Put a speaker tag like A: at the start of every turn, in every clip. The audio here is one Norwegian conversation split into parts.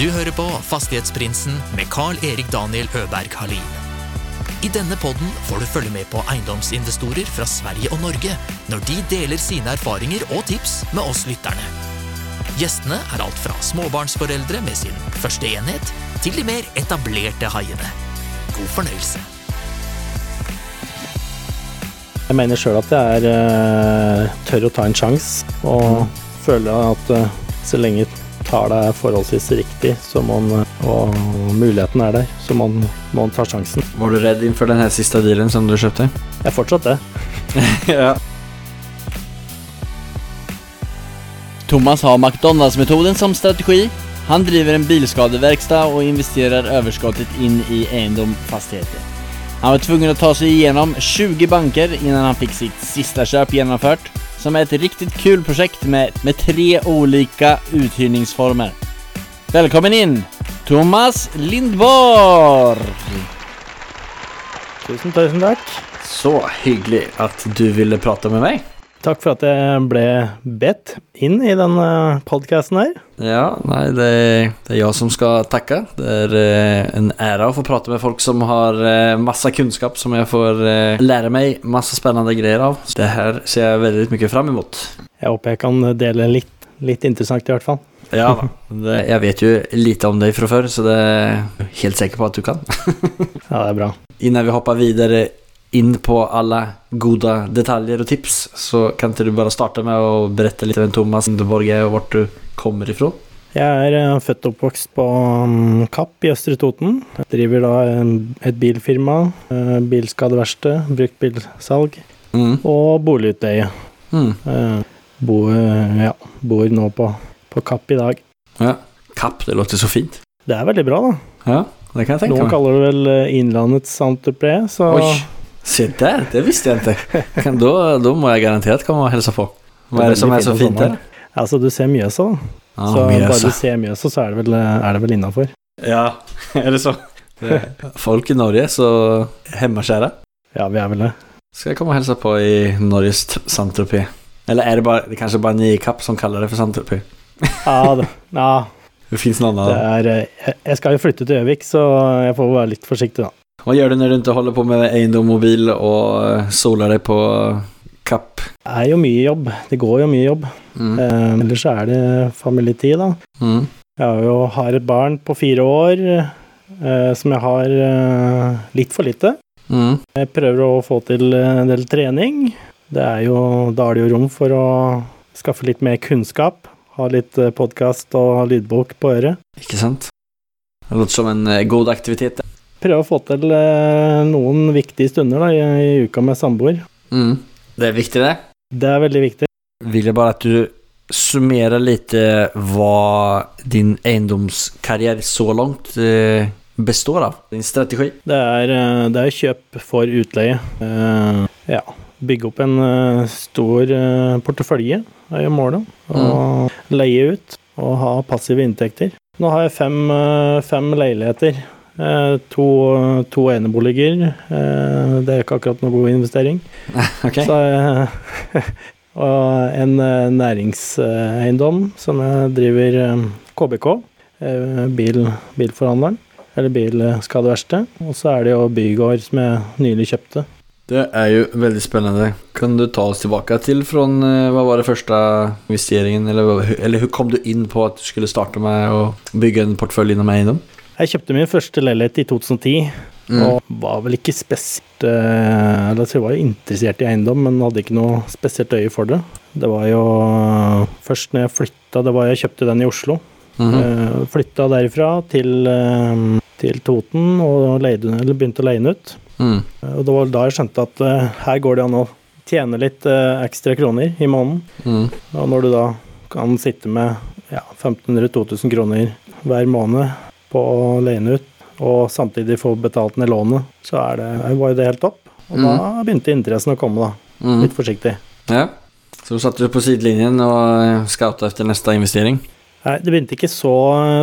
A: Du hører på Fastighetsprinsen med Carl-Erik Daniel Øberg Halin. I denne podden får du følge med på eiendomsinvestorer fra Sverige og Norge når de deler sine erfaringer og tips med oss lytterne. Gjestene er alt fra småbarnsforeldre med sin første enhet, til de mer etablerte haiene. God fornøyelse.
B: Jeg mener sjøl at jeg er eh, tør å ta en sjanse, og føler at eh, så lenge tar det forholdsvis riktig, så man, og muligheten er der, så man, må man ta sjansen.
C: Var du redd innenfor den siste dealen som du kjøpte?
B: Jeg er fortsatt det.
C: ja.
D: Thomas har McDonalds-metoden som strategi. Han driver en bilskadeverkstad og investerer overskuddet inn i eiendom fastigheter. Han var tvungen å ta seg igjennom 20 banker innan han fikk sitt siste kjøp genomfört, som är ett riktigt kul projekt med, med tre olika uthyrningsformer. Välkommen in, Thomas Lindborg!
B: Tusen, tusen takk.
C: Så hyggelig at du ville prate med mig.
B: Takk for at jeg ble bedt inn i denne podkasten her.
C: Ja, nei, det er, det er jeg som skal takke. Det er eh, en ære å få prate med folk som har eh, kunnskap kunskap som jeg får eh, meg masse spennende greier grejer av. Det her ser jeg veldig mye fram imot.
B: Jeg håper jeg kan dele litt, litt interessant, i hvert fall.
C: Ja, det, jeg vet jo lite om deg fra før, så det er helt sikker på at du kan.
B: Ja, det er bra.
C: Innan vi hopper vidare in på alle gode detaljer og tips så kan ikke du bare starte med å berette litt om Thomas Indeborg er, og hvor du kommer ifrån?
B: Jeg er eh, født og oppvokst på mm, Kapp i Østre Toten. Jeg driver da et bilfirma, eh, bilskadeverksted, bruktbilsalg
C: Mm.
B: og boligutleie.
C: Mm.
B: Eh, Bor, ja, bor nå på, på Kapp i dag.
C: Ja. Kapp, det låter så fint.
B: Det er veldig bra, da.
C: Ja, det kan jeg tenke
B: Noen
C: Nå
B: kaller det vel Innlandets entreprenør, så
C: Oj, se der, det visste jeg ikke. Kan, da, da, må jeg garantert komme og hilse på. Hva er det som er så fint her?
B: Altså, du ser Mjøsa, da.
C: Ja,
B: så bare du ser Mjøsa, så er det vel, er det vel innafor.
C: Ja, er det så? Folk i Norge så hemmakära.
B: Ja, vi er vel det.
C: Skal jeg komme og hilse på i Norges t- Eller er det bare, det er kanskje bare i som kaller det for Saint-Tropez?
B: Ja, det, ja,
C: Det fins noen
B: andre.
C: annan.
B: eh, Jeg skal jo flytte til Gjøvik, så jeg får være litt forsiktig, da.
C: Vad gör du när du inte håller på med eiendom og och eh, solar dig på Kapp?
B: Det er jo mye jobb. Det går jo mye jobb.
C: Mm.
B: Eh, ellers er det familietid, da.
C: Mm.
B: Jeg har jo har et barn på fire år eh, som jeg har eh, litt for lite.
C: Mm.
B: Jeg prøver å få til en del trening. Det er jo, da er det jo rom for å skaffe litt mer kunnskap. Ha litt podkast og lydbok på øret.
C: Ikke sant? Det låter som en eh, god aktivitet.
B: Prøve å få til eh, noen viktige stunder da, i, i uka med samboer.
C: Mm. Det er viktig, det.
B: Det er veldig viktig.
C: Vil jeg bare at du summerer litt hva din eiendomskarriere så långt eh, består av. Din strategi.
B: Det er, eh, det er kjøp for utleie. Uh, ja. Bygge opp en uh, stor uh, portefølje er jo målet. Og leie ut og ha passive inntekter. Nå har jeg fem, eh, fem leiligheter. Eh, To, to eneboliger. Eh, Det er ikke akkurat noe god investering.
C: Okay.
B: Så, eh, og en næringseiendom som jeg driver KBK, eh, bil, bilforhandleren, eller bilskadeverksted. Og så er det jo bygård som jeg nylig kjøpte.
C: Det er jo veldig spennende. Kan du ta oss tilbake til fra hva var det første investeringen? Eller, eller hvordan kom du inn på at du skulle starte med å bygge en portefølje inom egendom?
B: Jeg kjøpte min første leilighet i 2010,
C: Mm.
B: og var vel ikke spesielt eh, Eller jeg var jo interessert i eiendom, men hadde ikke noe spesielt øye for det. Det var jo først når jeg flytta Det var jeg kjøpte den i Oslo.
C: Mhm.
B: Uh, flytta derifra til, eh, til Toten og leide, eller begynte å leie den ut.
C: Mm.
B: Eh, Og det var da jeg skjønte at eh, her går det an å tjene litt eh, ekstra kroner i måneden.
C: Mm.
B: Og når du da kan sitte med ja, 1500-2000 kroner hver måned på å leie den ut, og samtidig få betalt ned lånet, så er det, var jo det helt topp. Og da begynte interessen å komme, da.
C: Mm.
B: Litt forsiktig.
C: Ja. Så du satte du på sidelinjen og scouta etter neste investering?
B: Nei, det begynte ikke så,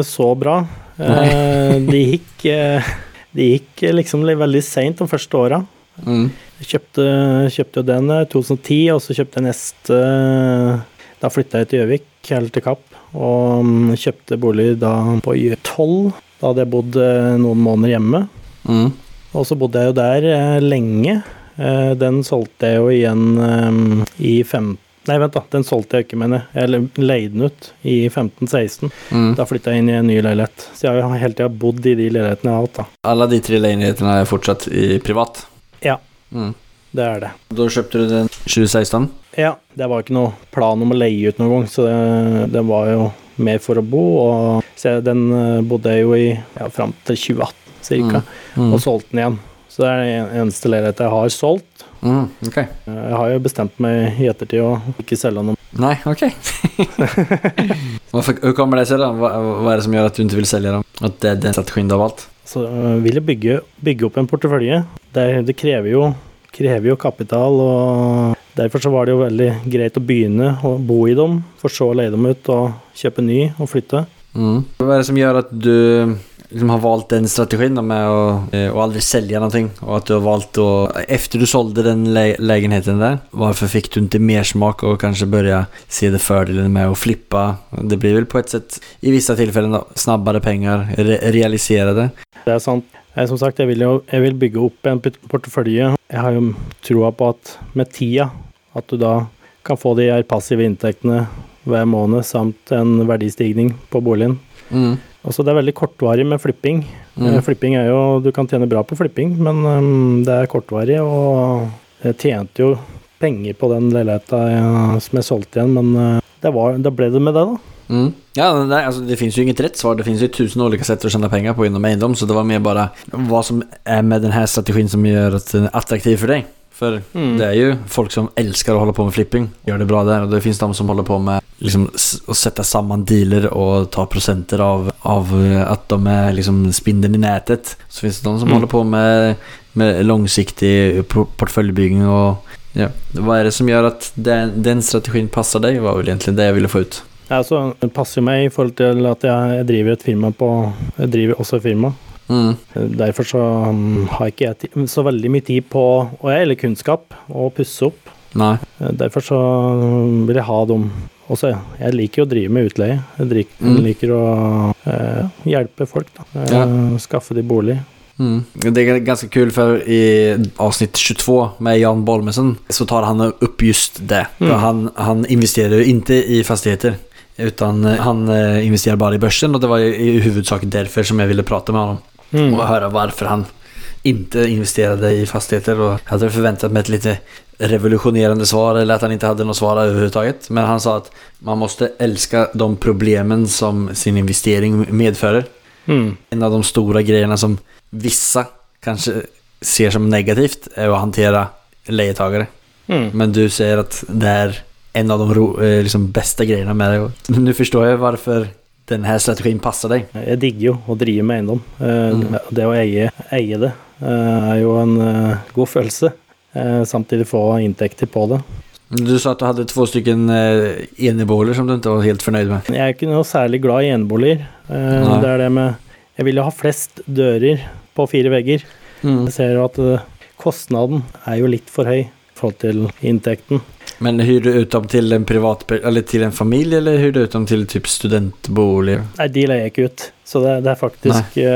B: så bra. Eh, de gikk eh, Det gikk liksom veldig seint de første åra.
C: Mm.
B: Jeg kjøpte, kjøpte jo den i 2010, og så kjøpte jeg neste Da flytta jeg til Gjøvik, eller til Kapp. Og mm, kjøpte bolig da på Y12. Da hadde jeg bodd eh, noen måneder hjemme.
C: Mm.
B: Og så bodde jeg jo der eh, lenge. Eh, den solgte jeg jo igjen i 15 Nei, vent, da. Den solgte jeg ikke, mener jeg. Jeg leide den ut i 15-16.
C: Mm.
B: Da flytta jeg inn i en ny leilighet. Så jeg har hele tida bodd i de leilighetene jeg har hatt, da.
C: Alle de tre leilighetene er fortsatt i privat?
B: Ja.
C: Mm.
B: Det er det.
C: Da kjøpte du den 2016?
B: Ja, det var ikke noe plan om å leie ut noen gang, så det, det var jo mer for å bo. Og så den eh, bodde jeg jo i ja, fram til 2018 cirka,
C: Mm.
B: og solgte den igjen. Så det er den eneste leiligheten jeg har solgt.
C: Mm. okay.
B: Jeg har jo bestemt meg i ettertid å ikke selge noe.
C: Nei, ok. Hur kommer det seg, da? Hva, vad är det som gjør at du ikke vil selge dem? At det er den strategien du har valgt?
B: Så øh, vil jeg bygge, bygge opp en portefølje. Det, det krever, jo, krever jo kapital, og derfor så var det jo veldig greit å begynne å bo i dem, for så å leie dem ut og kjøpe ny og flytte.
C: Mm. Hva er det som gjør at du liksom har valgt den strategien med å, å aldri selge noe, og at du har valgt å efter du sålde den le lägenheten der, hvorfor fikk du ikke mer smak kanskje begynne börja se det fördelen med å flippe? Det blir vel på et sett, i vissa tilfeller, snabbere penger re realisere
B: det? Det er sant. Jeg, som sagt, jeg vil jo jeg vil bygge opp en portefølje. Jeg har jo troa på at med tida, at du da kan få de her passive inntektene hver måned, samt en verdistigning på boligen.
C: Mm.
B: Også Det er veldig kortvarig med flipping.
C: Mm.
B: Eh, Flipping er jo Du kan tjene bra på flipping, men um, det er kortvarig, og jeg tjente jo penger på den leiligheta som jeg solgte igjen, men uh, det var, da ble det med det, da.
C: Mm. Ja, nej, altså, det finns ju inget rätt svar. Det finns ju tusen olika sätt att tjäna pengar på inom egendom. Så det var mer bara vad som är med den här strategin som gör att den är attraktiv för dig. För
B: Mm.
C: det är ju folk som älskar att hålla på med flipping, gör det bra där. Och det finns de som håller på med liksom, å att sätta samman dealer och ta procenter av, av eh, att de är liksom spindeln i nätet. Så finns det de som
B: Mm.
C: håller på med, med långsiktig po- Og och ja. Vad är det som gör att den, den strategin passar dig? var väl egentligen det jag ville få ut.
B: Ja, så det passer meg i forhold til at jeg, driver et firma på Jeg driver også et firma.
C: Mm.
B: Derfor så um, har ikke jeg så veldig mye tid på Og jeg eller kunnskap å pusse opp.
C: Nej.
B: Eh, Derfor så um, vil jeg ha dem. Også, jeg liker jo å drive med utleie. Jeg driver,
C: Mm.
B: liker å eh, hjelpe folk, da. Eh,
C: Ja.
B: Skaffe de bolig.
C: Mm. Det är ganska kul för i avsnitt 22 med Jan Bolmesen så tar han upp just det.
B: Mm.
C: Han, han investerar ju inte i fastigheter utan eh, han investerer investerar bara i börsen och det var i huvudsak därför som jag ville prata med honom
B: Mm.
C: och höra varför han inte investerade i fastigheter och jag hade förväntat mig ett lite revolutionerande svar eller att han inte hade något svar överhuvudtaget. Men han sa att man måste älska de problemen som sin investering medför.
B: Mm.
C: En av de stora grejerna som vissa kanske ser som negativt är att hantera lejetagare.
B: Mm.
C: Men du säger att det är en av de eh, liksom beste greiene med det. Men nå forstår jeg hvorfor denne strategien passer deg.
B: Jeg digger jo å drive med eiendom. Eh,
C: Mm.
B: Det å eie, eie det eh, er jo en eh, god følelse. Eh, Samtidig få inntekter på det.
C: Du sa at du hadde to stykken eh, eneboliger som du ikke var helt fornøyd med.
B: Jeg er ikke noe særlig glad i eneboliger. Eh,
C: Nei.
B: Det er det med Jeg vil jo ha flest dører på fire vegger. Jeg ser jo at eh, kostnaden er jo litt for høy i forhold til inntekten.
C: Men hyr du ut dem til en privat eller til en familie, eller hyr du ut dem til typ studentbolig?
B: Nei, de leier ikke ut. Så det, det er faktisk Nei.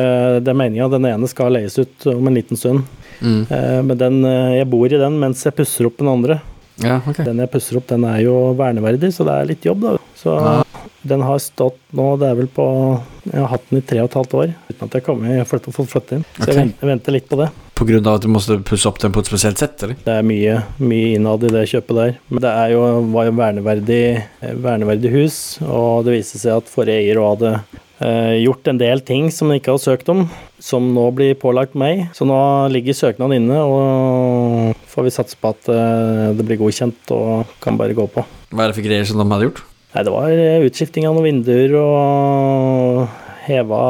B: Det er meninga. Den ene skal leies ut om en liten stund.
C: Mm.
B: Eh, Men den, eh, jeg bor i den mens jeg pusser opp den andre.
C: Ja, okay.
B: Den jeg pusser opp, den er jo verneverdig, så det er litt jobb, da. Så
C: Ja.
B: den har stått nå, det er vel på Jeg har hatt den i tre og et halvt år uten at jeg har fått flytte inn. Så
C: okay.
B: jeg venter litt på det.
C: På at du måtte pusse opp den på et spesielt sett? eller?
B: Det er mye, mye innad i det kjøpet der. Men det er jo, var jo verneverdig, eh, verneverdig hus, og det viste seg at forrige eier òg hadde eh, gjort en del ting som han ikke hadde søkt om, som nå blir pålagt meg. Så nå ligger søknaden inne, og får vi satse på at eh, det blir godkjent og kan bare gå på.
C: Hva er det for greier som de hadde gjort?
B: Nei, det var eh, utskifting av noen vinduer og heva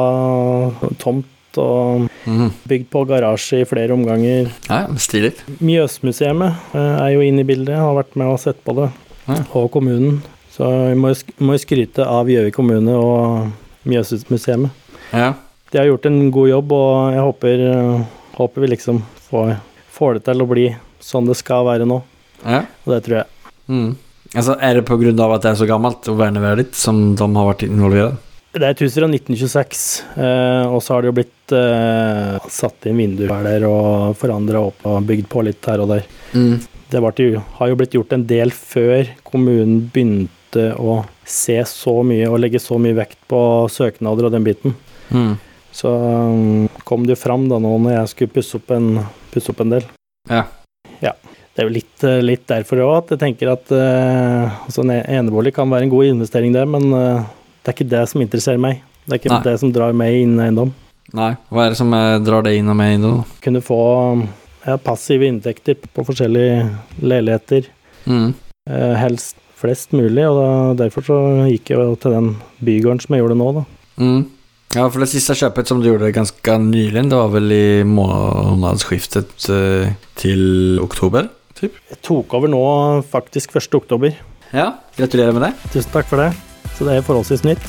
B: tomt og
C: Mhm.
B: bygd på garasje i flere omganger.
C: Ja, Stilig.
B: Mjøsmuseet er jo inne i bildet, har vært med og sett på det.
C: Ja.
B: Og kommunen. Så vi må jo må skryte av Gjøvik kommune og Mjøsmuseet.
C: Ja.
B: De har gjort en god jobb, og jeg håper, håper vi liksom får, får det til å bli sånn det skal være nå.
C: Ja.
B: Og det tror jeg.
C: Mm. Altså, Er det pga. at det er så gammelt og verneverdig som de har vært involvert?
B: Det er hus fra 1926, eh, og så har det jo blitt eh, satt inn vinduer der og forandra opp og bygd på litt her og der.
C: Mm.
B: Det til, har jo blitt gjort en del før kommunen begynte å se så mye og legge så mye vekt på søknader og den biten.
C: Mm.
B: Så um, kom det jo fram da nå når jeg skulle pusse opp en, pusse opp en del.
C: Ja.
B: Ja. Det er jo litt, eh, litt derfor òg at jeg tenker at uh, altså en enebolig kan være en god investering, det, men uh, det er ikke det som interesserer meg. Det er ikke
C: Nei.
B: det som drar meg inn i eiendom.
C: Nei, hva er det som eh, drar deg inn og med da?
B: Kunne få ja, passive inntekter på forskjellige leiligheter.
C: Mm.
B: Eh, helst flest mulig, og da, derfor så gikk jeg til den bygården som jeg gjorde nå, da.
C: Mm. Ja, for det siste kjøpet som du gjorde ganske nyligen, det var vel i månedsskiftet til oktober? Typ.
B: Jeg tok over nå faktisk 1. oktober.
C: Ja, gratulerer med det.
B: Tusen takk for det. Så det er forholdsvis nytt.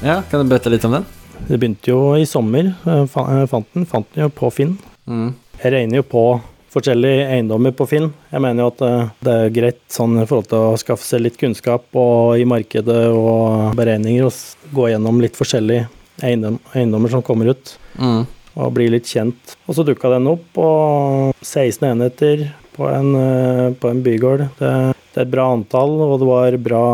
C: Ja, kan du bøtte litt om den?
B: Det begynte jo i sommer. Jeg fant den, fant den jo på Finn.
C: Mm.
B: Jeg regner jo på forskjellige eiendommer på Finn. Jeg mener jo at eh, det er greit sånn i forhold til å skaffe seg litt kunnskap og i markedet og beregninger, og gå gjennom litt forskjellige eiendom, eiendommer som kommer ut.
C: Mm.
B: Og bli litt kjent. Og så dukka den opp, og 16 enheter på en, eh, på en bygård. Det, det er et bra antall, og det var bra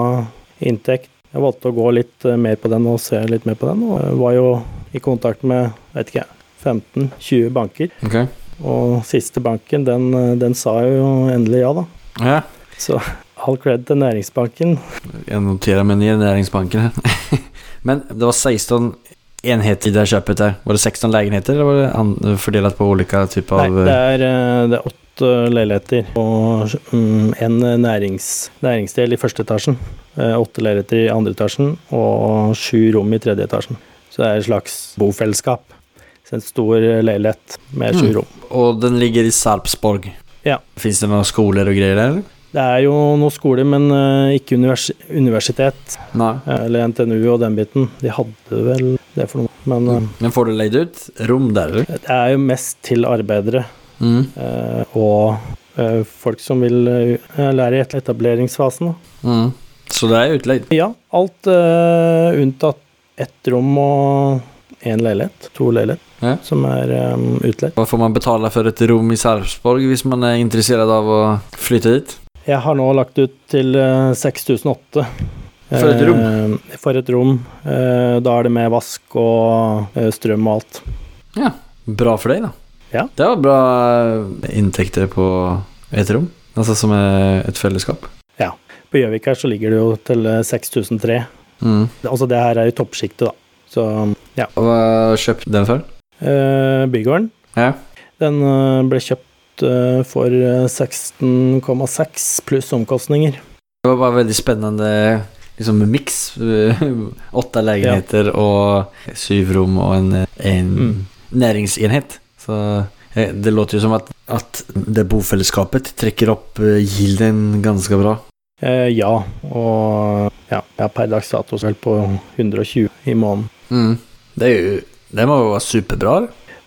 B: inntekt. Jeg valgte å gå litt eh, mer på den og se litt mer på den, og jeg var jo i kontakt med vet ikke, 15-20 banker.
C: Okay.
B: Og siste banken, den, eh, den sa jo endelig ja, da.
C: Ja.
B: Så all cred til Næringsbanken.
C: Jeg noterer meg ner næringsbanken her. Men det var 16 enheter i det köpet där. Var det 16 leiligheter, eller var det fordelt på ulike typer
B: Nei,
C: av...
B: det er, eh, det er åtte leiligheter og mm, en nærings, næringsdel i første etasjen. Eh, Åtte leiligheter i andre etasjen og sju rom i tredje etasjen. Så det er et slags bofellesskap. Så en stor leilighet med sju
C: Mm.
B: rom.
C: Och den ligger i Sarpsborg.
B: Ja.
C: Fins det några skolor och grejer där?
B: Det er jo noen skoler, men eh, ikke univers universitet
C: Nej.
B: eh, eller NTNU og den biten. De hadde vel det for noe. Men mm.
C: Men får du leid ut rom der, eller?
B: det er jo mest til arbeidere.
C: Mm.
B: eh, og eh, folk som vil eh, lære i etableringsfasen.
C: Mm. Så det er utleid?
B: Ja, alt uh, unntatt ett rom og én leilighet. To leiligheter
C: Ja.
B: som er um, utleid.
C: Hva får man betale for et rom i Sarpsborg hvis man er interessert av å flytte dit?
B: Jeg har nå lagt ut til eh, 6008.
C: For et rom?
B: Eh, for et rom. Eh, da er det med vask og eh, strøm og alt. Ja.
C: Bra for deg, da.
B: Ja.
C: Det var bra inntekter på et rom, altså som et fellesskap. Ja.
B: På Gjøvik her så ligger det jo til eh, 6003.
C: Mm.
B: Altså det her er i toppsjiktet, da. Så ja.
C: Hva kjøpte den for?
B: Eh, bygården,
C: Ja.
B: den eh, ble kjøpt eh, for eh, 16,6 pluss omkostninger.
C: Det var bare veldig spennende liksom mix. Åtta og syv rom og en, en
B: Mm.
C: næringsenhet. Så eh, det låter jo som at, at det bofellesskapet trekker opp gilden ganske bra.
B: Eh, ja, og ja, har per dags dato er på 120 i måneden.
C: Mm. Det jo det må vara superbra.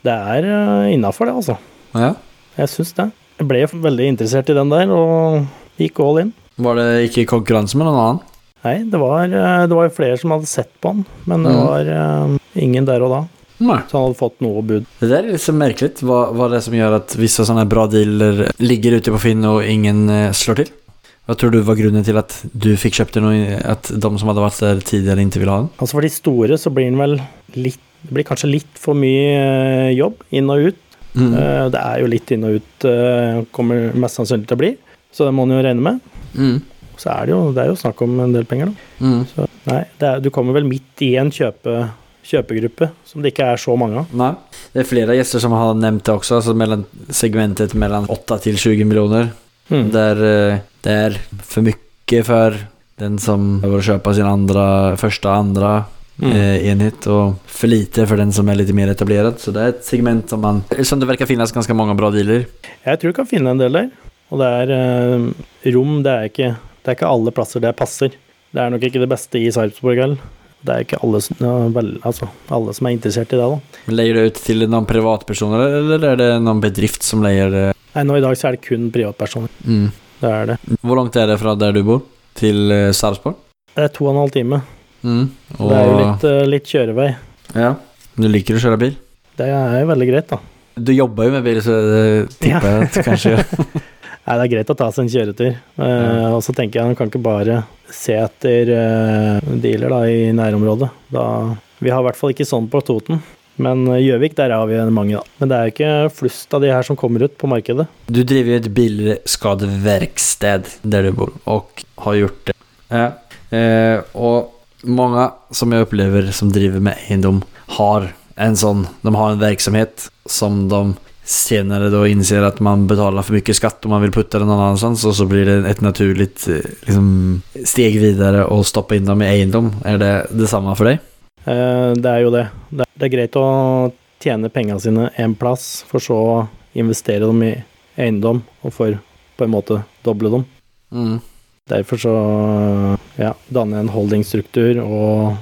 B: Det er innafor, det, altså.
C: Ja.
B: Jeg syns det. Jeg ble veldig interessert i den der, og gikk all in.
C: Var det ikke i konkurranse med noen annen?
B: Nei, det var, eh, det var flere som hadde sett på den, men det
C: Mm.
B: var uh, ingen der og da.
C: Nei.
B: Så han hadde fått noe bud.
C: Det der er litt så merkelig. Hva, hva er det som gjør at visse sånne bra dealer ligger ute på Finn og ingen uh, slår til? Hva tror du var grunnen til at du fikk kjøpt den at de som hadde vært der tidligere, ikke ville ha den?
B: Altså For de store så blir den vel litt Det blir kanskje litt for mye jobb inn og ut.
C: Mm.
B: Eh, Det er jo litt inn og ut, eh, kommer mest sannsynlig til å bli. Så det må en jo regne med.
C: Mm.
B: Så er det jo, det er jo snakk om en del penger, da.
C: Mm.
B: Så nei, det er, du kommer vel midt i en kjøpe, kjøpegruppe som det ikke er så mange av.
C: Nei. Det er flere gjester som har nevnt det også, altså mellom segmentet mellom 8 til 20 millioner.
B: Mm.
C: Där eh, det er for mye for den som behöver köpa sin andra, första, andra
B: Mm.
C: eh, enhet och för lite för den som är lite mer etablerad. Så det är ett segment som man, som det verkar finnas ganska många bra dealer.
B: Jeg tror du kan finne en del der. Og det er eh, rom, det er, ikke, det er ikke alle plasser det passer. Det er nok ikke det beste i Sarpsborg heller. Det er ikke alle, som- ja, vel, altså, alle som er interessert i det. da.
C: Men Leier du ut til noen privatpersoner, eller er det noen bedrift som leier det?
B: Nei, Nå i dag så er det kun privatpersoner.
C: Mm.
B: Det er det.
C: Hvor langt er det fra der du bor, til eh, Sarpsborg?
B: Det er to og en halv time.
C: Mm.
B: Det er jo litt, eh, litt kjørevei.
C: Ja. Du liker å kjøre bil?
B: Det er jo veldig greit, da.
C: Du jobber jo med bil, så det tipper jeg at kanskje
B: Nei, det er greit å ta seg en kjøretur. Eh,
C: Ja.
B: Og så tenker jeg han kan ikke bare se etter eh, dealer da, i nærområdet. Da, vi har i hvert fall ikke sånn på Toten. Men eh, Gjøvik, der har vi mange, da. Men det er jo ikke flust av de her som kommer ut på markedet.
C: Du driver jo et bilskadeverksted der du bor, og har gjort det. Ja. Eh, og mange som jeg opplever som driver med eiendom, har en sånn De har en virksomhet som de senere da innser at man betaler for mye skatt og man vil putte den noen annenstans, og så blir det et naturlig eh, liksom, steg videre å stoppe inn dem i eiendom. Er det det samme for deg?
B: Eh, Det er jo det. Det er greit å tjene pengene sine en plass, for så å investere dem i eiendom, og for på en måte doble dem.
C: Mm.
B: Derfor så ja, danne en holdingstruktur og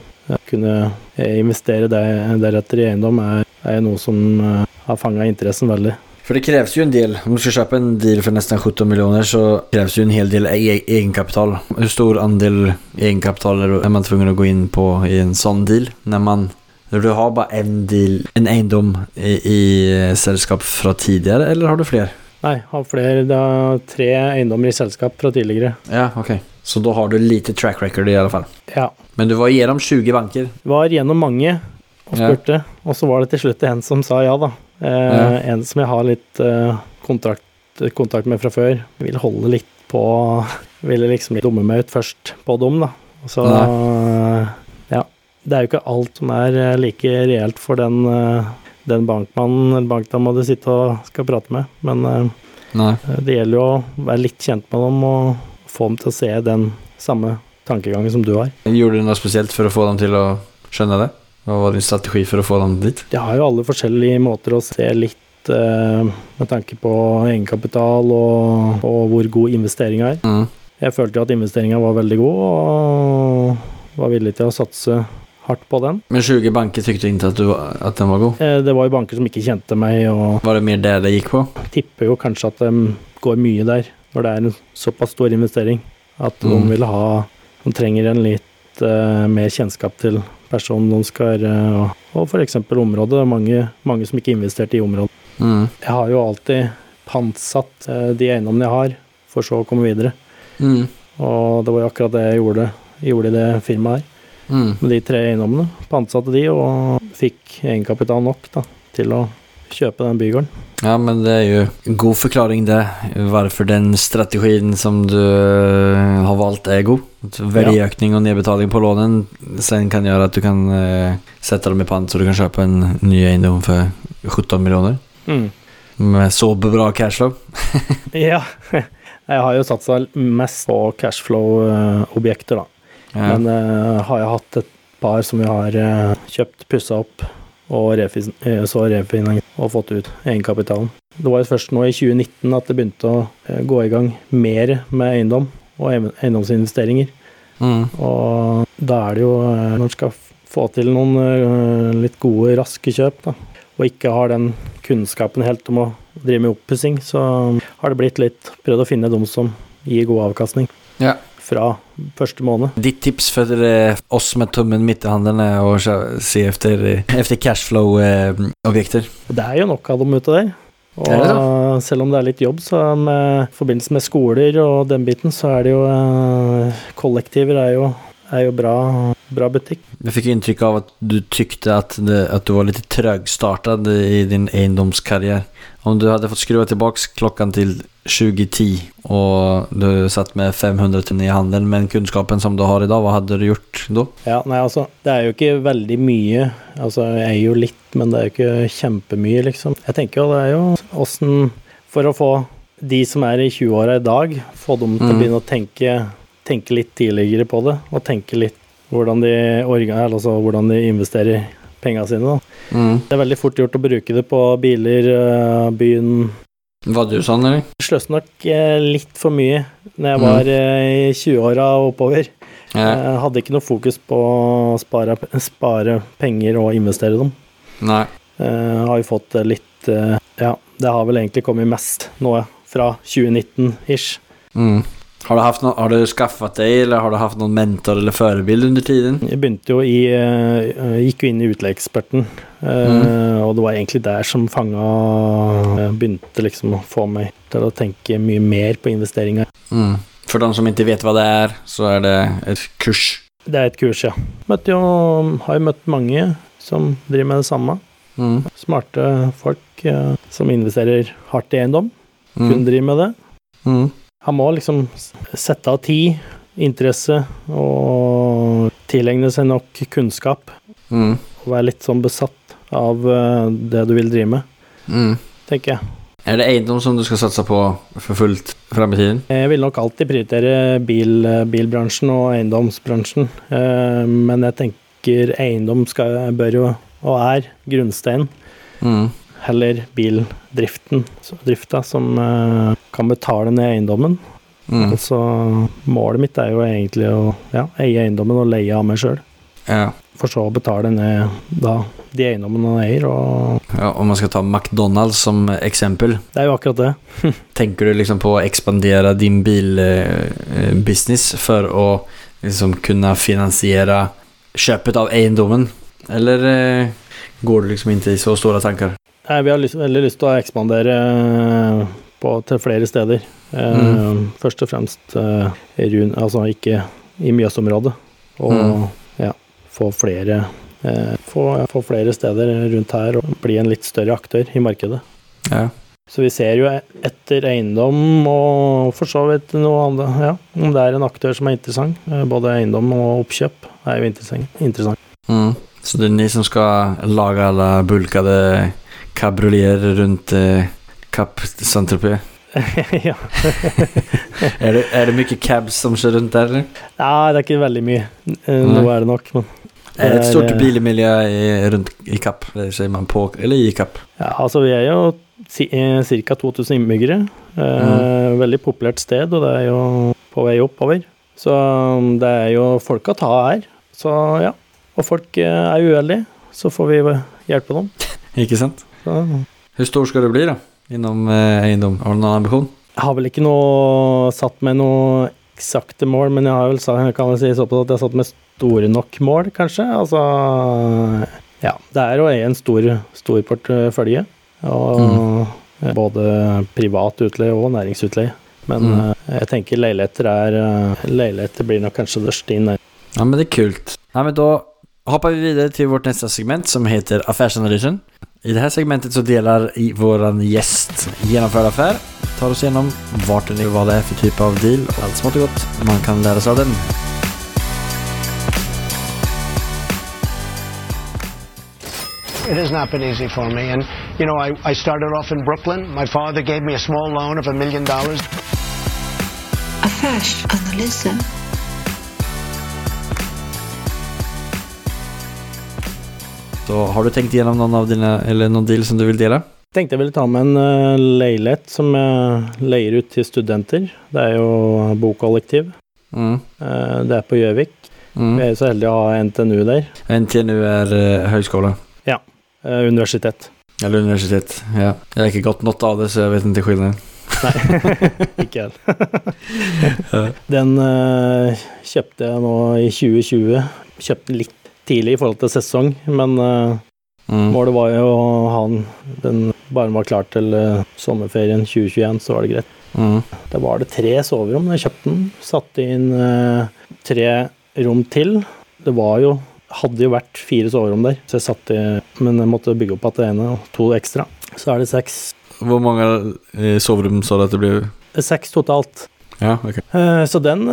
B: kunne investere der, deretter i eiendom er, er noe som eh, har fanga interessen veldig.
C: For det kreves jo en del. Om du skal kjøpe en deal for nesten 17 millioner, så kreves jo en hel del e egenkapital. Hvor stor andel egenkapital er man tvungen å gå inn på i en sånn deal? Når, man, når du har bare én deal, en eiendom i, i eh, selskap fra tidligere, eller har du flere?
B: Nei, har flere Det er tre eiendommer i selskap fra tidligere.
C: Ja, ok. Så da har du lite track record i alle fall.
B: Ja.
C: Men du var gjennom 20 banker.
B: Var gjennom mange og
C: Ja.
B: spurte, og så var det til slutt en som sa ja, da. Eh,
C: Ja.
B: En som jeg har litt eh, kontakt, kontakt med fra før. Vil holde litt på Ville liksom dumme meg ut først på dum, da. Så Ja. Det er jo ikke alt som er eh, like reelt for den, eh, den bankmannen eller bankdama du sitter og skal prate med, men eh,
C: Nei.
B: det gjelder jo å være litt kjent med dem og få dem til å se den samme tankegangen som du har.
C: Gjorde du noe spesielt for å få dem til å skjønne det? Hva var din strategi for å få dem dit?
B: De har jo alle forskjellige måter å se litt eh, med tanke på egenkapital og, og hvor god investeringa er.
C: Mm.
B: Jeg følte jo at investeringa var veldig god, og var villig til å satse hardt på den.
C: Men 20 banker tykte ikke at, du, at den var god?
B: Eh, det var jo banker som ikke kjente meg,
C: Var det mer det det gikk på?
B: tipper jo kanskje at de går mye der når det er en såpass stor investering. At
C: Mm.
B: de vil ha De trenger en litt eh, mer kjennskap til personen de skal eh, og, f.eks. området. Det er mange, mange som ikke investerte i området.
C: Mm.
B: Jeg har jo alltid pantsatt eh, de eiendommene jeg har, for så å komme videre.
C: Mm.
B: Og det var jo akkurat det jeg gjorde, gjorde i det firmaet her.
C: Mm.
B: Med de tre eiendommene. Pantsatte de, og fikk egenkapital nok da, til å kjøpe den bygården.
C: Ja, men det er jo en god forklaring det, hvorfor den strategien som du eh, har valgt er god. Verdiøkning og nedbetaling på lånen sen kan gjøre at du kan eh, sette dem i pant, så du kan kjøpe en ny eiendom for 17 millioner. Med så bra cashflow.
B: Ja. Jeg har jo satsa mest på cashflow-objekter, da.
C: Ja.
B: Men uh, har jeg hatt et par som vi har uh, kjøpt, pussa opp og refin eh, så refinansiert og fått ut egenkapitalen. Det var jo først nå i 2019 at det begynte å gå i gang mer med eiendom og eiendomsinvesteringer.
C: Mm.
B: Og da er det jo Når man skal få til noen litt gode, raske kjøp, da, og ikke har den kunnskapen helt om å drive med oppussing, så har det blitt litt prøvd å finne de som gir god avkastning
C: Ja.
B: Fra første måned.
C: Ditt tips for eh, oss med tummen midt i handen er å se efter, eh, cashflow-objekter.
B: Og det er jo nok av dem ute der. Og
C: Er det
B: selv om det er litt jobb, så med forbindelse med skoler og den biten, så er det jo eh, Kollektiver er jo, er jo bra, bra butikk.
C: Jeg fikk inntrykk av at du tykte at, det, at du var litt trögstartad i din eiendomskarriere. Om du hadde fått skru tilbake klokken til 2010 og du satt med 500 000 i handen med den kunnskapen som du har i dag, hva hadde du gjort da?
B: Ja, nei, altså, det er jo ikke veldig mye. Altså, jeg er jo litt, men det er jo ikke kjempemye, liksom. Jeg tenker jo det er jo åssen For å få de som er i 20-åra i dag, få dem til å
C: Mm.
B: begynne å tenke, tenke litt tidligere på det, og tenke litt hvordan de, orga, eller altså, hvordan de investerer pengene sine. Da.
C: Mm.
B: Det er veldig fort gjort å bruke det på biler, øh, byen,
C: Var du sånn, eller?
B: Sløste nok eh, litt for mye når jeg
C: Mm.
B: var mm. i 20-åra og oppover.
C: Ja.
B: Jeg hadde ikke noe fokus på å spare, spare penger og investere dem.
C: Nei.
B: Jeg har jo fått litt eh, Ja, det har vel egentlig kommet mest nå fra 2019-ish.
C: Mm. Har du, haft no har du skaffet deg, eller har du hatt noen mentor eller forbilde under tiden?
B: Jeg begynte jo i eh, Gikk jo inn i utleieeksperten, Mm. og det var egentlig der som fanga eh, Begynte liksom å få meg til å tenke mye mer på investeringer.
C: Mm. For de som ikke vet hva det er, så er det et kurs.
B: Det er et kurs, ja. Møtte jo, har jo møtt mange som driver med det samme.
C: Mm.
B: Smarte folk eh, som investerer hardt i eiendom. Kun
C: Mm.
B: driver med det.
C: Mm.
B: Han må liksom sette av tid, interesse og tilegne seg nok kunnskap.
C: Mm.
B: Og være litt sånn besatt av eh, det du vil drive med,
C: Mm.
B: tenker jeg.
C: Er det eiendom som du skal satse på for fullt frem i tiden?
B: Jeg vil nok alltid prioritere bil, bilbransjen og eiendomsbransjen, eh, men jeg tenker eiendom skal, bør jo, og er, grunnsteinen.
C: Mm.
B: Heller bildriften, drifta, som uh, kan betale ned eiendommen.
C: Mm.
B: Altså, målet mitt er jo egentlig å ja, eie eiendommen og leie av meg sjøl.
C: Ja.
B: For så å betale ned da, de eiendommene han eier, og
C: ja. Om man skal ta McDonalds som eksempel,
B: det er jo akkurat det.
C: tenker du liksom på å ekspandere din bilbusiness for å liksom kunne finansiere kjøpet av eiendommen? Eller eh, går du liksom ikke i så store tanker?
B: Nei, vi har lyst, veldig lyst til å ekspandere eh, på, til flere steder. Eh,
C: Mm.
B: Først og fremst eh, run, altså ikke i Mjøsområdet. Og
C: Mm.
B: ja, få flere få, få flere steder rundt her og bli en litt større aktør i markedet.
C: Ja.
B: Så vi ser jo e- etter eiendom og for så vidt noe annet, ja. Om det er en aktør som er interessant. Både eiendom og oppkjøp er jo interessant. interessant.
C: Mm. Så det er ni som skal lage eller bulke bulkede kabrioleter rundt eh, Kapp Saint-Tropez?
B: ja.
C: Er det, er det mye cabs som kjører rundt der, eller?
B: Nei, det er ikke veldig mye. Eh, Nå er det nok, men
C: Er det et stort
B: eh,
C: bilmiljø rundt i Kapp? Sier man på Eller i Kapp?
B: Ja, altså vi er jo ca. 2000 innbyggere. Eh, Veldig populært sted, og det er jo på vei oppover. Så um, det er jo folk å ta her. Så ja. Og folk eh, er uheldige, så får vi hjelpe dem.
C: Ikke sant?
B: Så
C: Hvor stor skal du bli, da? Innom eh, eiendom? Har du noen ambisjon?
B: jeg har vel ikke noe satt med noe eksakte mål, men jeg har vel jeg kan si såpass at jeg har satt med store nok mål, kanskje. Altså Ja. Det er eie en stor, stor portefølje. Og både privat utleie og næringsutleie. Men
C: Mm.
B: eh, jeg tenker leiligheter er eh, Leiligheter blir nok kanskje det største inn.
C: Ja, men det er kult. Nei, men da hopper vi videre til vårt neste segment som heter Affärsanalysen. I det här segmentet så delar vår våran gäst genomförd affär tar oss igenom vart den är, vad det är för typ av deal och allt smått och gott man kan lära sig av den.
E: It has not been easy for me. And, you know, I, I started off in Brooklyn. My father gave me a small loan of a million dollars.
F: Affärsanalysen.
C: Så har du tenkt gjennom noen, av dine, eller noen deal som du vil dele?
B: Jeg Tenkte jeg ville ta med en eh, leilighet som jeg leier ut til studenter. Det er jo bokollektiv.
C: Mm.
B: Eh, det er på Gjøvik. Vi
C: er
B: er så heldige å ha NTNU der.
C: NTNU er uh, høyskole?
B: Ja. Uh, universitet.
C: Eller universitet. Ja. Jeg har ikke gått noe av det så jeg vet ikke skillnaden.
B: Nei, ikke jeg. Den uh, kjøpte jeg nå i 2020. Kjøpte litt tidlig i forhold til sesong, men eh,
C: Mm.
B: målet var jo å ha den, bare var klar til eh, sommerferien 2021, så var det greit.
C: Mm.
B: Da var det tre soverom da jeg kjøpte den. Satte inn eh, tre rom til. Det var jo hadde jo vært fire soverom der, så jeg satt i, men jeg måtte bygge opp igjen det ene og to ekstra. Så er det seks,
C: Hvor mange soverom så sa du att det blev?
B: seks totalt.
C: Ja.
B: Eh, Så den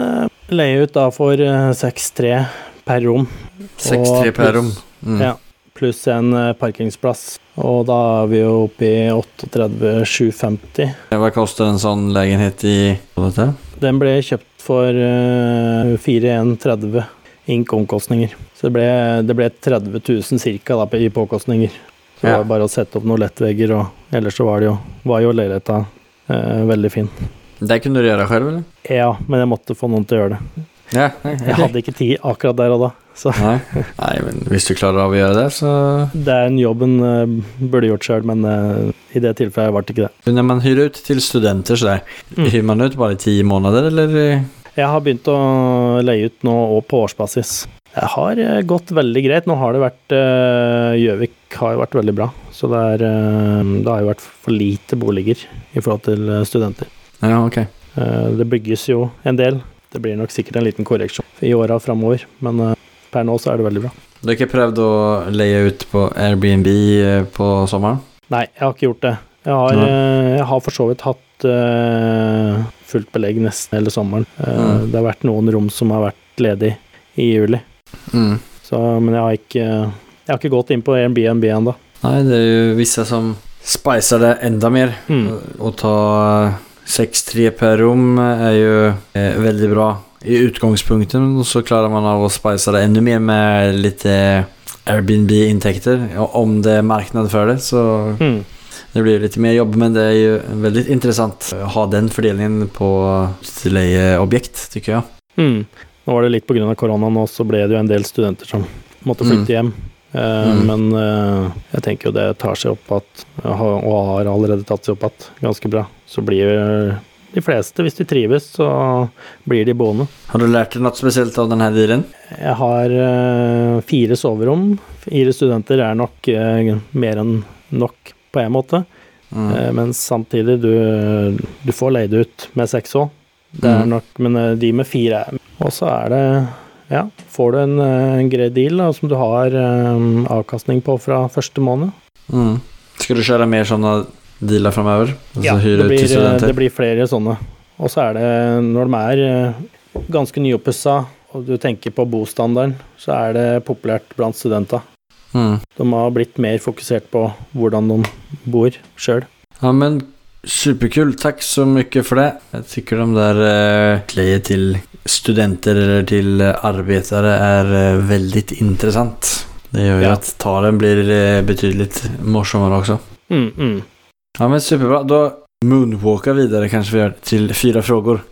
B: leier jeg ut da for eh, 6-3 per rom.
C: Sex
B: Og
C: tre per
B: pluss-
C: rom. Mm.
B: Ja. Pluss en eh, parkingsplass. Og da er vi jo oppe i 38 750.
C: Vad kostar en sånn leilighet i... dette?
B: Den ble kjøpt for uh, 4130 ink omkostninger. Så det ble, det ble 30 000 cirka da, i påkostninger. Så det var bare å sette opp noen lettvegger, og ellers så var det jo, var jo leiligheta uh, veldig fin.
C: Det kunne du gjøre selv, eller?
B: Ja, men jeg måtte få noen til å gjøre det.
C: Ja.
B: Jeg hadde ikke tid akkurat der og da. Så
C: Nei. Nei, men hvis du klarer å gjøre det, så
B: det er en jobb en uh, burde gjort sjøl, men uh, i det tilfellet ble det ikke det.
C: Når man hyrer ut til studenter så der,
B: Mm.
C: hyrer man ut bare i ti måneder, eller?
B: Jeg har begynt å leie ut nå og på årsbasis. Det har eh, gått veldig greit. Nå har det vært Gjøvik har jo vært veldig bra. Så det, er, det har jo vært for lite boliger i forhold til studenter.
C: Ja, ok.
B: Det bygges jo en del. Det blir nok sikkert en liten korreksjon i åra framover, men eh, per nå så er det veldig bra.
C: Du har ikke prøvd å leie ut på Airbnb eh, på sommeren?
B: Nei, jeg har ikke gjort det. Jeg har, eh, jeg har for så vidt hatt uh, fullt belegg nesten hele sommeren. Uh,
C: Mm.
B: Det har vært noen rom som har vært ledig i juli.
C: Mm.
B: Så, men jeg har ikke Jeg har ikke gått inn på Airbnb ennå.
C: Nei, det er jo visse som spicer det enda mer.
B: Mm.
C: Å ta 6-3 per rom er jo er veldig bra i utgangspunkten, og så klarer man av å spice det enda mer med litt eh, Airbnb-inntekter. Ja, Om det er marknad for det, så
B: Mm.
C: det blir litt mer jobb, men det er jo veldig interessant å ha den fordelingen på leieobjekt, tykker jeg.
B: Mm. Nå var det litt pga. korona nå, så ble det jo en del studenter som måtte flytte hjem. Uh,
C: Mm.
B: Men uh, jeg tenker jo det tar seg opp at, og har allerede tatt seg opp at ganske bra. Så blir de fleste, hvis de trives, så blir de boende.
C: Har du lært deg noe spesielt av denne dealen?
B: Jeg har eh, fire soverom. Fire studenter er nok eh, mer enn nok på en måte.
C: Mm.
B: Eh, men samtidig, du, du får leid ut med seks òg. Det er
C: Mm.
B: nok, men de med fire er Og så er det Ja, får du en, en grei deal da, som du har um, avkastning på fra første måned.
C: Mm. Skal du kjøre mer sånne dealer framover? Altså
B: Ja, det blir, eh, det blir flere sånne. Og så er det, når de er eh, ganske nyoppussa, og du tenker på bostandarden, så er det populært blant studenter.
C: Mm.
B: De har blitt mer fokusert på hvordan de bor sjøl.
C: Ja, men superkul. Takk så mye for det. Jeg syns de der eh, leie til studenter eller til arbeidere er veldig interessant. Det gjør jo
B: Ja.
C: at talen blir betydelig morsommere også.
B: Mm, mm.
C: Ja, men superbra. Da moonwalka videre kanskje vi gjør til fyra frågor.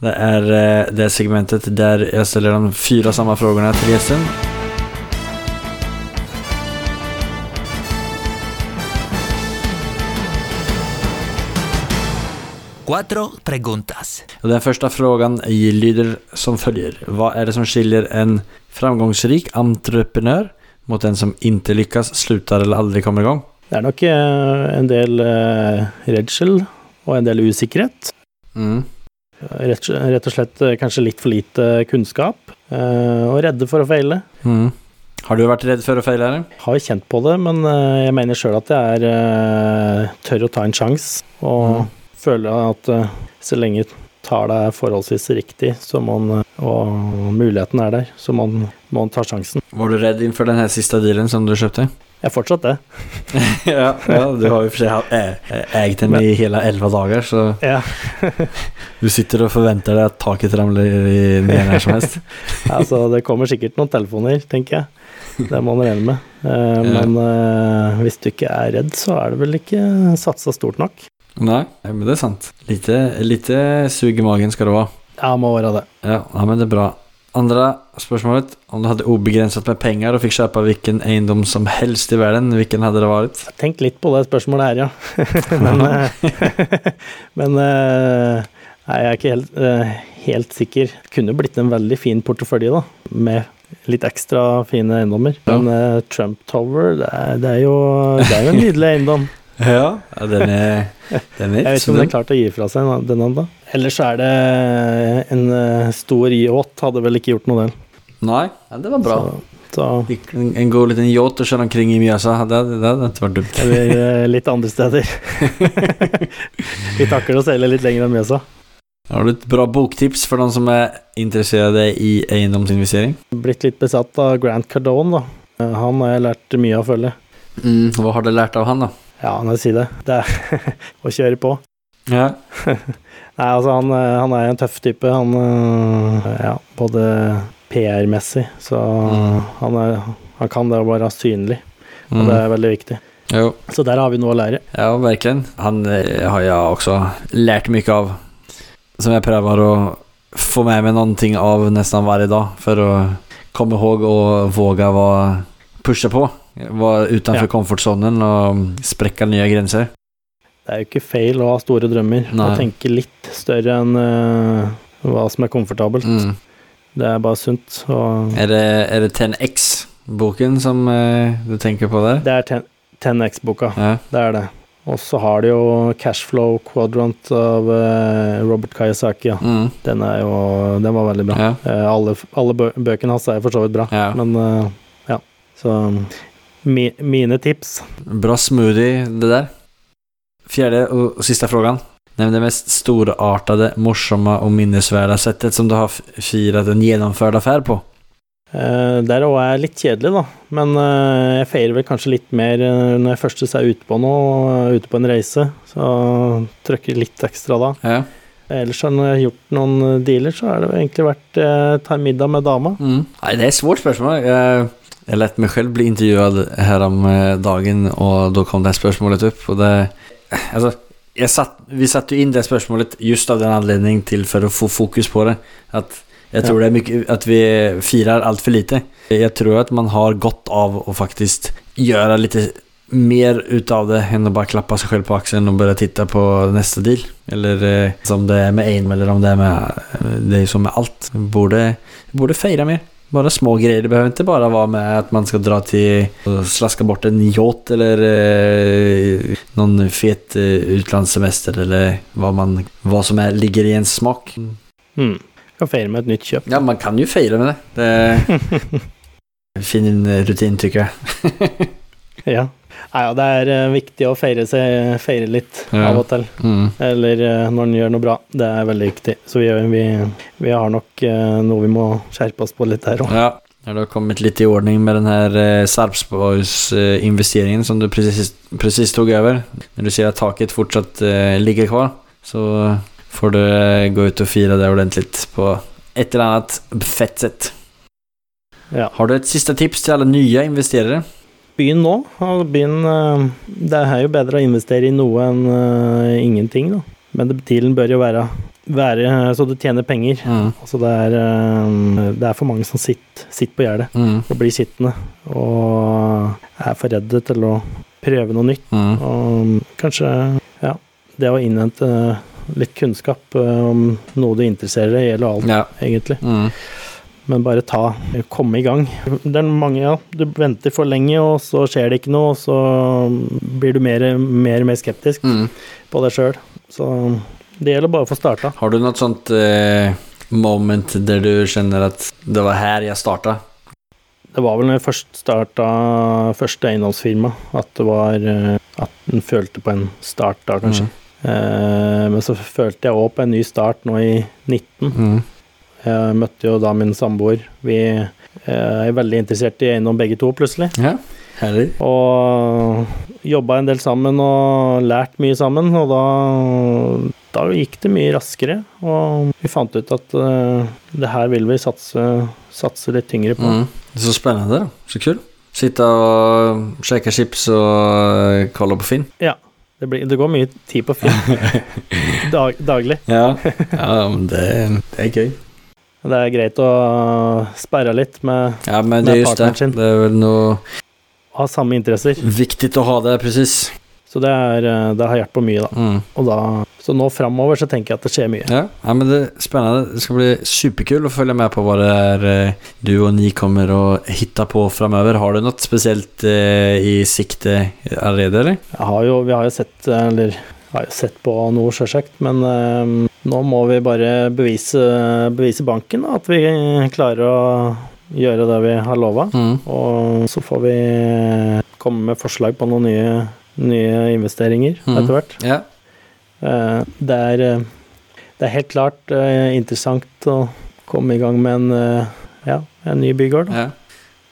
C: Det er eh, det segmentet der jeg ställer de fyra samme frågorna til gjesten.
A: Cuatro preguntas.
C: Den første frågan lyder som følger. Hva er det som skiljer en framgångsrik entreprenør mot en som ikke lykkes, slutter eller aldri kommer i gang?
B: Det er nok eh, en del eh, redsel og en del usikkerhet.
C: Mm.
B: Rett, rett og slett eh, kanskje litt for lite kunnskap, og redde for å feile.
C: Mm. Har du vært redd for å feile? eller?
B: Har kjent på det, men jeg mener sjøl at jeg er tør å ta en sjanse, og
C: Mm.
B: føler at så lenge tar det forholdsvis riktig, så må man, eh, og muligheten er der, så må man, må man ta sjansen.
C: Var du redd innenfor den her siste dealen som du kjøpte?
B: Jeg fortsatt det.
C: ja, ja, du har jo for seg hatt- eh, eid den i hele elleve dager, så
B: Ja.
C: du sitter og forventer deg at taket ramler i- ned når som helst.
B: altså, det kommer sikkert noen telefoner, tenker jeg. Det må man regne med. Eh,
C: Ja.
B: Men eh, hvis du ikke er redd, så er det vel ikke satsa stort nok.
C: Nei, men det er sant. Lite, lite sug i magen skal det være.
B: Ja, må være det.
C: Ja, ja, men det er bra. Andre spørsmålet. Om du hadde ubegrenset med penger og fikk kjøpe hvilken eiendom som helst i verden, hvilken hadde det vært?
B: Tenk litt på det spørsmålet her, ja. men eh, men eh, nei, jeg er ikke helt, eh, helt sikker. Det kunne blitt en veldig fin portefølje, da. Med litt ekstra fine eiendommer.
C: Ja.
B: Men eh, Trump Tower, det er, det er jo det er jo en nydelig eiendom.
C: Ja, den er, den er
B: Jeg vet ikke om det er klart å gi fra seg den ennå. Ellers er det en eh, stor yacht, hadde vel ikke gjort noe, del.
C: Nei, ja, det var bra.
B: Så, så
C: En, en god liten yacht å kjøre omkring i Mjøsa, det, det, det hadde vært dumt.
B: Eller litt andre steder. Vi takler å seile litt lenger enn Mjøsa.
C: Har du et bra boktips for noen som er interessert i eiendomsinvestering?
B: Blitt litt besatt av Grant Cardone, da. Eh, Han har jeg lært mye av å følge.
C: Mm, hva har du lært av han, da?
B: Ja, når jeg sier det. Det er å kjøre på.
C: Ja.
B: Nei, altså, han, eh, han er en tøff type. Han eh, Ja, både PR-messig, så
C: Mm.
B: han, er, han kan det å være synlig. og det er veldig viktig.
C: Jo,
B: Så der har vi noe å lære.
C: ja virkelig. Han eh, har jeg også lært mye av. Som jeg prøver å få med meg noen ting av nesten hver dag for å komme ihåg og våge å pushe på. Vara utenfor
B: Ja.
C: komfortzonen og sprekka nye grenser.
B: Det er jo ikke feil å ha store drømmer
C: Nei.
B: og tenke litt større enn uh, hva som er komfortabelt.
C: Mm.
B: Det er bare sunt.
C: Är det, det 10X-boken som uh, du tenker på der?
B: det er 10 10X-boka.
C: Ja.
B: Det er det. Og så har de jo Cashflow Quadrant av uh, Robert Kiyosaki. Ja.
C: Mm.
B: Den, er jo, den var veldig bra.
C: Ja.
B: Uh, alle alle bø bøkene hans er for så vidt bra,
C: Ja.
B: men uh, ja. Så mi, mine tips
C: Bra smoothie det der. Fjärde och siste sista frågan. Nämn det mest storartade, morsamma och minnesvärda sättet som du har firat en gjennomført affär på.
B: Uh, Der òg er jeg litt kjedelig, da. Men uh, jeg feirer vel kanskje litt mer eh, når jeg først er ute på noe, ute på en reise. Så trykker litt ekstra da.
C: Ja.
B: Ellers når jeg har gjort noen dealer, så har det egentlig vært uh, ta middag med dama.
C: Mm. Nei, det er et svårt spørsmål. Jag, jag lät mig själv bli intervjuad her om eh, dagen och då kom det här spörsmålet upp. Och det, alltså, satt, vi satte ju in det spörsmålet just av den anledning till för att få fokus på det. Att jag tror det är mycket att vi firar allt för lite. Jag tror att man har gott av att faktiskt göra lite mer utav det än att bara klappa sig själv på axeln och börja titta på nästa deal. Eller eh, som det är med AIM eller om det är med... Det är som med allt. Borde, borde fejra mer. Bara små greier. Det behøver ikke bare være med at man skal dra til og slaske bort en yacht eller eh, noen fet eh, utlandssemester eller hva, man, hva som er, ligger i ens smak.
B: Mm. Kan feire med et nytt kjøp.
C: Ja, man kan jo feire med det. det fin rutin tykker jeg.
B: Ja. Nei, ja, det er eh, viktig å feire, seg, feire litt
C: Ja.
B: av og til.
C: Mm.
B: Eller eh, når en gjør noe bra. Det er veldig viktig. Så vi, vi, vi har nok eh, noe vi må skjerpe oss på litt der òg.
C: Ja, du har kommet litt i ordning med den her eh, Sarpsborgs eh, investeringen som du precis, tok over? Når du sier at taket fortsatt eh, ligger kvar så får du eh, gå ut og fire det ordentlig på et eller annet fett sett.
B: Ja.
C: Har du et siste tips til alle nye investerare?
B: Begynn nå. og Begynn eh, Det er jo bedre å investere i noe enn uh, ingenting, da. Men tiden dealen bør jo være, være så du tjener penger.
C: Mm.
B: Altså det er, eh, det er for mange som sitter, sitter på gjerdet
C: Mm.
B: og blir sittende. Og er for redde til å prøve noe nytt.
C: Mm.
B: Og kanskje ja, det å innhente litt kunnskap eh, om noe du interesserer deg i, gjelder alt,
C: Ja.
B: egentlig.
C: Mm.
B: Men bare ta, komme i gang. Det er mange, ja, du venter for lenge, og så skjer det ikke noe, og så blir du mer mer, mer skeptisk
C: Mm.
B: på deg sjøl. Så det gjelder bare å få starta.
C: Har du noe sånt eh, moment der du kjenner at det var her jeg starta?
B: Det var vel når jeg først starta første eiendomsfirma, at det var eh, At en følte på en start da, kanskje. Eh, men så følte jeg òg på en ny start nå i 19.
C: Mm.
B: Jeg møtte jo da min samboer. Vi eh, er veldig interessert i eiendom begge to, plutselig.
C: Ja, herlig.
B: Og jobba en del sammen og lært mye sammen, og da, da gikk det mye raskere. Og vi fant ut at uh, det her vil vi satse, satse litt tyngre på.
C: Mm. Det er så spennende da, Så kult. Sitte og sjekke chips og kalle på Finn.
B: Ja. Det, blir, det går mye tid på film dag, daglig.
C: Ja, ja men det, det er kul.
B: Det er greit å sperre litt med
C: Ja,
B: Med
C: partneren
B: sin.
C: Det er vel
B: noe ha samme interesser.
C: Viktig å ha det, precis.
B: Så det, er, eh, det har hjulpet på mye, da.
C: Mm.
B: Da. Så nå framover så tenker jeg at det skjer mye.
C: Ja, ja, men det er spennende. Det skal bli superkul å følge med på hva det är eh, du og ni kommer å hitte på framover. Har du noe spesielt eh, i sikte allerede, eller?
B: Jeg har jo, vi har jo sett, eller har jo sett på noe, sjølsagt, men eh, nå må vi bare bevise, bevise banken da, at vi klarer å gjøre det vi har lova.
C: Mm.
B: Og så får vi komme med forslag på noen nye, nye investeringer
C: mm.
B: etter hvert. Eh, Det er, eh, det er helt klart eh, interessant å komme i gang med en, ja, en ny bygård. da.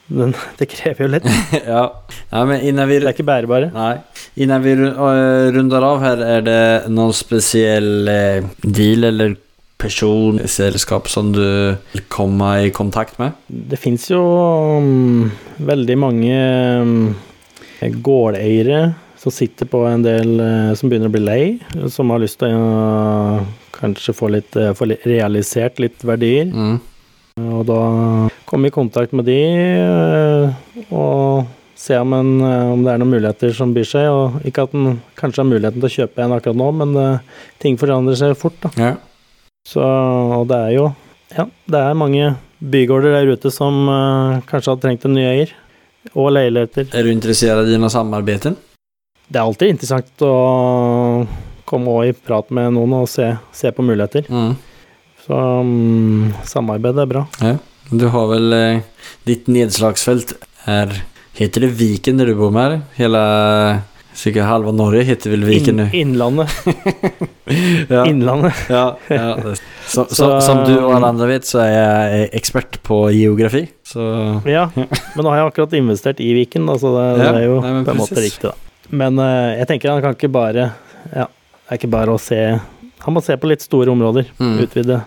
B: Men det krever jo litt.
C: ja. ja, men innan vi...
B: Det er ikke bærebare.
C: Nei. Innan vi eh, av her, er det noen speciell eh, deal eller person, selskap som du vil komme i kontakt med?
B: Det fins jo um, veldig mange um, gårdeiere som sitter på en del eh, som begynner å bli lei, som har lyst til å kanskje få, litt, få realisert litt verdier.
C: Mm.
B: Og da komme i kontakt med de eh, og se om, en, eh, om det er noen muligheter som byr seg. Og ikke at en kanskje har muligheten til å kjøpe en akkurat nå, men eh, ting forandrer seg fort. da.
C: Ja.
B: Så, og det er jo Ja, det er mange bygårder der ute som uh, kanskje hadde trengt en ny eier. Og leiligheter.
C: Er du interessert i noe samarbeid?
B: Det er alltid interessant å komme og i prat med noen og se, se på muligheter.
C: Mm.
B: Så um, samarbeid er bra.
C: Ja. Du har vel eh, Ditt nedslagsfelt er Heter det Viken der du bor med? Hele Cirka halva Norge heter vel Viken
B: Inn,
C: In,
B: innlandet.
C: Ja.
B: Innlandet.
C: Ja, ja. Så, Som,
B: Så-
C: som, du og alle andre vet, så er jeg ekspert på geografi. Så
B: Ja, men nå har jeg akkurat investert i Viken, da, så det,
C: Ja,
B: det er jo
C: nei,
B: på en måte riktig, da. Men uh, jeg tenker han kan ikke bare Ja, det er ikke bare å se Han må se på litt store områder.
C: Mm.
B: Utvide.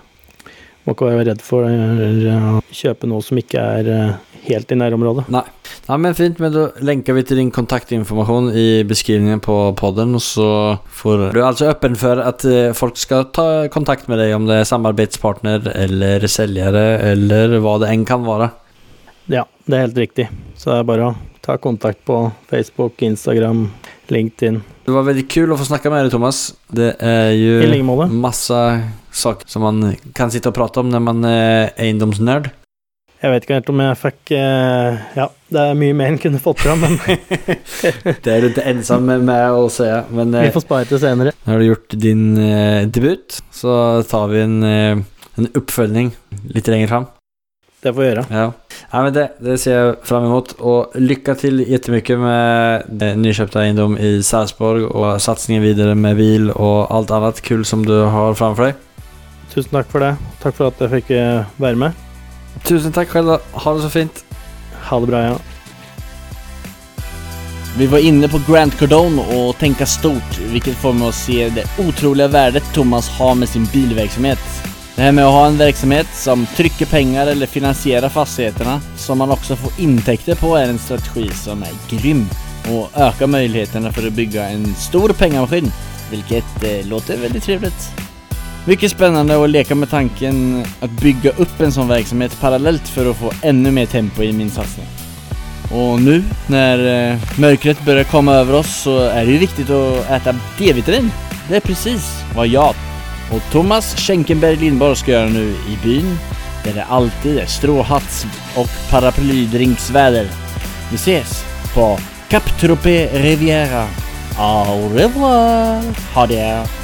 B: Må ikke være redd for eh, å kjøpe noe som ikke er eh, helt i nærområdet.
C: Nei. Nei, men fint, men da lenker vi til din kontaktinformasjon i beskrivningen på podden, og så får du er altså åpen for at eh, folk skal ta kontakt med deg om det er samarbeidspartner eller selgere eller hva det enn kan være.
B: Ja, det er helt riktig. Så det er bare å ta kontakt på Facebook, Instagram, LinkedIn.
C: Det var veldig kul å få snakke med deg, Thomas. Det er jo masse saker som man kan sitte og prate om når man er eiendomsnerd.
B: Jeg vet ikke helt om jeg fikk eh, Ja, det er mye mer enn kunne fått fram, men
C: Det er du ikke ensom med å se, men
B: vi
C: eh,
B: får spare til senere.
C: Når du har gjort din eh, debut, så tar vi en, eh, en oppfølging litt lenger fram.
B: Det får vi gjøre.
C: Ja. ja, men det, det ser jeg fram imot. Og lykke til jettemye med eh, nykjøpt eiendom i Sarpsborg og satsingen videre med bil og alt annet kul som du har framfor deg.
B: Tusen takk for det. Takk for at jeg fikk eh, være med.
C: Tusen takk selv. da. Ha det så fint.
B: Ha det bra, ja.
D: Vi var inne på Grant Cardone og tenke stort, hvilket får meg å se det utrolige verdet Thomas har med sin bilverksamhet. Det her med å ha en verksamhet som trykker penger eller finansierer fastighetene, som man også får inntekter på er en strategi som er grym og øker mulighetene for å bygge en stor pengemaskin, hvilket eh, låter veldig trevligt. Mycket spännande att leka med tanken att bygga upp en sån verksamhet parallellt för att få ännu mer tempo i min satsning. Och nu när eh, mörkret börjar komma över oss så är det ju viktigt att äta D-vitamin. Det är precis vad jag och Thomas Schenkenberg Lindborg ska göra nu i byn där det alltid är stråhats och paraplydrinksväder. Vi ses på Cap Tropez Riviera. Au revoir! Ha det!